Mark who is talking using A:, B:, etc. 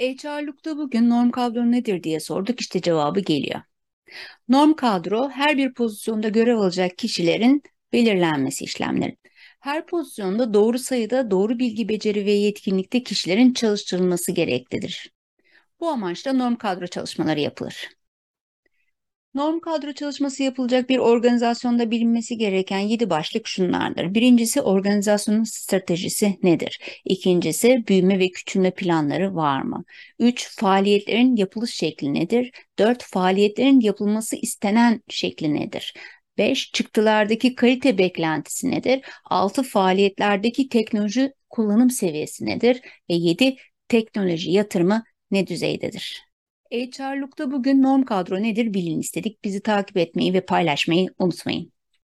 A: HR'lukta bugün norm kadro nedir diye sorduk işte cevabı geliyor. Norm kadro her bir pozisyonda görev alacak kişilerin belirlenmesi işlemleri. Her pozisyonda doğru sayıda doğru bilgi beceri ve yetkinlikte kişilerin çalıştırılması gereklidir. Bu amaçla norm kadro çalışmaları yapılır. Norm kadro çalışması yapılacak bir organizasyonda bilinmesi gereken 7 başlık şunlardır. Birincisi organizasyonun stratejisi nedir? İkincisi büyüme ve küçülme planları var mı? 3. Faaliyetlerin yapılış şekli nedir? 4. Faaliyetlerin yapılması istenen şekli nedir? 5. Çıktılardaki kalite beklentisi nedir? 6. Faaliyetlerdeki teknoloji kullanım seviyesi nedir? Ve 7. Teknoloji yatırımı ne düzeydedir? HR'lukta bugün norm kadro nedir bilin istedik. Bizi takip etmeyi ve paylaşmayı unutmayın.